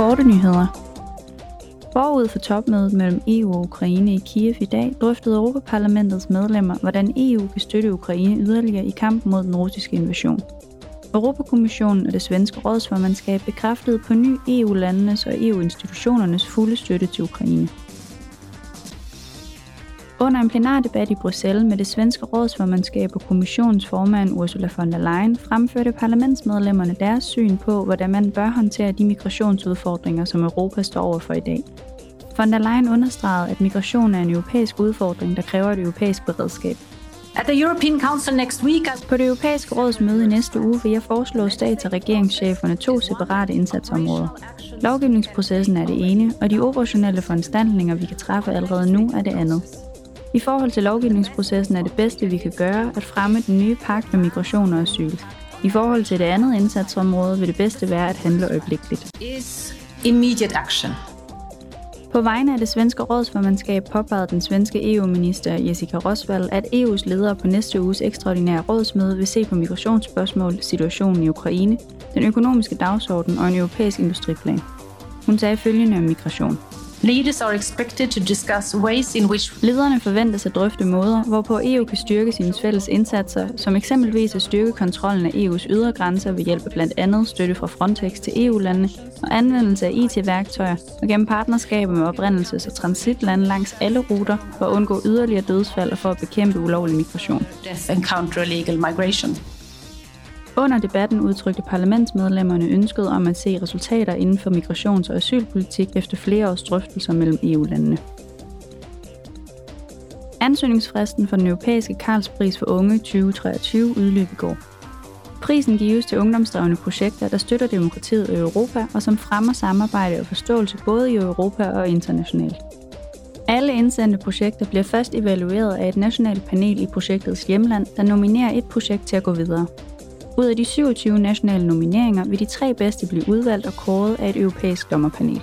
Korte nyheder. Forud for topmødet mellem EU og Ukraine i Kiev i dag, drøftede Europaparlamentets medlemmer, hvordan EU kan støtte Ukraine yderligere i kampen mod den russiske invasion. Europakommissionen og det svenske rådsformandskab bekræftede på ny EU-landenes og EU-institutionernes fulde støtte til Ukraine. Under en plenardebat i Bruxelles med det svenske rådsformandskab og kommissionens formand Ursula von der Leyen fremførte parlamentsmedlemmerne deres syn på, hvordan man bør håndtere de migrationsudfordringer, som Europa står overfor i dag. Von der Leyen understregede, at migration er en europæisk udfordring, der kræver et europæisk beredskab. At the European Council next week, På det europæiske råds møde i næste uge vil jeg foreslå stats- og regeringscheferne to separate indsatsområder. Lovgivningsprocessen er det ene, og de operationelle foranstaltninger, vi kan træffe allerede nu, er det andet. I forhold til lovgivningsprocessen er det bedste, vi kan gøre, at fremme den nye pagt med migration og asyl. I forhold til det andet indsatsområde vil det bedste være at handle øjeblikkeligt. is immediate action. På vegne af det svenske rådsformandskab påpegede den svenske EU-minister Jessica Roswall, at EU's ledere på næste uges ekstraordinære rådsmøde vil se på migrationsspørgsmål, situationen i Ukraine, den økonomiske dagsorden og en europæisk industriplan. Hun sagde følgende om migration. Leaders are expected to discuss ways in which Lederne forventes at drøfte måder, hvorpå EU kan styrke sine fælles indsatser, som eksempelvis at styrke kontrollen af EU's ydre grænser ved hjælp af blandt andet støtte fra Frontex til EU-landene og anvendelse af IT-værktøjer og gennem partnerskaber med oprindelses- og transitlande langs alle ruter for at undgå yderligere dødsfald og for at bekæmpe ulovlig migration. death and counter illegal migration. Under debatten udtrykte parlamentsmedlemmerne ønsket om at se resultater inden for migrations- og asylpolitik efter flere års drøftelser mellem EU-landene. Ansøgningsfristen for den europæiske Karlspris for unge 2023 udløb i går. Prisen gives til ungdomsdrevne projekter, der støtter demokratiet i Europa og som fremmer samarbejde og forståelse både i Europa og internationalt. Alle indsendte projekter bliver først evalueret af et nationalt panel i projektets hjemland, der nominerer et projekt til at gå videre. Ud af de 27 nationale nomineringer vil de tre bedste blive udvalgt og kåret af et europæisk dommerpanel.